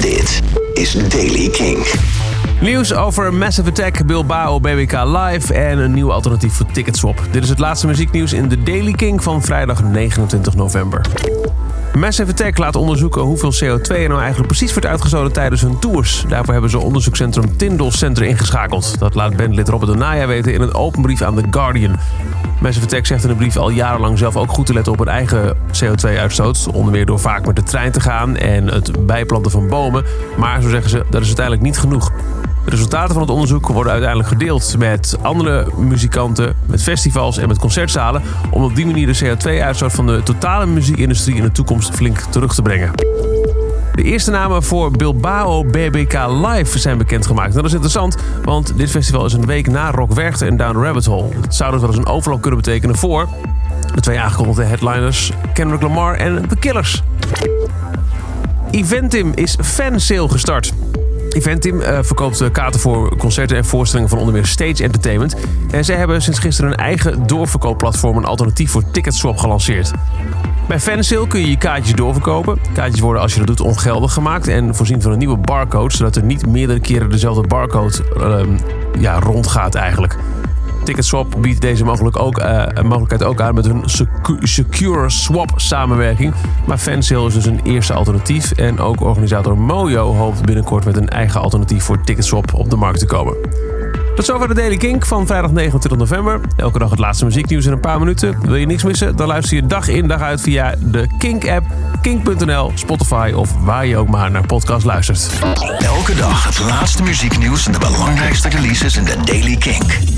Dit is Daily King. Nieuws over Massive Attack, Bilbao BBK Live en een nieuw alternatief voor Ticketswap. Dit is het laatste muzieknieuws in de Daily King van vrijdag 29 november. Massive laat onderzoeken hoeveel CO2 er nou eigenlijk precies wordt uitgestoten tijdens hun tours. Daarvoor hebben ze onderzoekscentrum Tyndall Center ingeschakeld. Dat laat bandlid Robert Donaya weten in een open brief aan The Guardian. Massive Attack zegt in de brief al jarenlang zelf ook goed te letten op hun eigen CO2-uitstoot. Onder meer door vaak met de trein te gaan en het bijplanten van bomen. Maar, zo zeggen ze, dat is uiteindelijk niet genoeg. De resultaten van het onderzoek worden uiteindelijk gedeeld met andere muzikanten, met festivals en met concertzalen. Om op die manier de CO2-uitstoot van de totale muziekindustrie in de toekomst flink terug te brengen. De eerste namen voor Bilbao BBK Live zijn bekendgemaakt. Dat is interessant, want dit festival is een week na Rock Werchter en Down Rabbit Hole. Het zou dus wel eens een overloop kunnen betekenen voor de twee aangekondigde headliners Kendrick Lamar en The Killers. Eventim is fansale gestart. Eventim uh, verkoopt kaarten voor concerten en voorstellingen van onder meer Stage Entertainment. En zij hebben sinds gisteren een eigen doorverkoopplatform, een alternatief voor Ticketswap, gelanceerd. Bij Fansale kun je je kaartjes doorverkopen. Kaartjes worden als je dat doet ongeldig gemaakt en voorzien van een nieuwe barcode, zodat er niet meerdere keren dezelfde barcode uh, ja, rondgaat eigenlijk. Ticketswap biedt deze mogelijk ook, uh, mogelijkheid ook aan met hun Secure Swap samenwerking. Maar Fansale is dus een eerste alternatief. En ook organisator Mojo hoopt binnenkort met een eigen alternatief voor Ticketswap op de markt te komen. Tot zover de Daily Kink van vrijdag 29 november. Elke dag het laatste muzieknieuws in een paar minuten. Wil je niks missen? Dan luister je dag in dag uit via de Kink-app, kink.nl, Spotify of waar je ook maar naar podcast luistert. Elke dag het laatste muzieknieuws en de belangrijkste releases in de Daily Kink.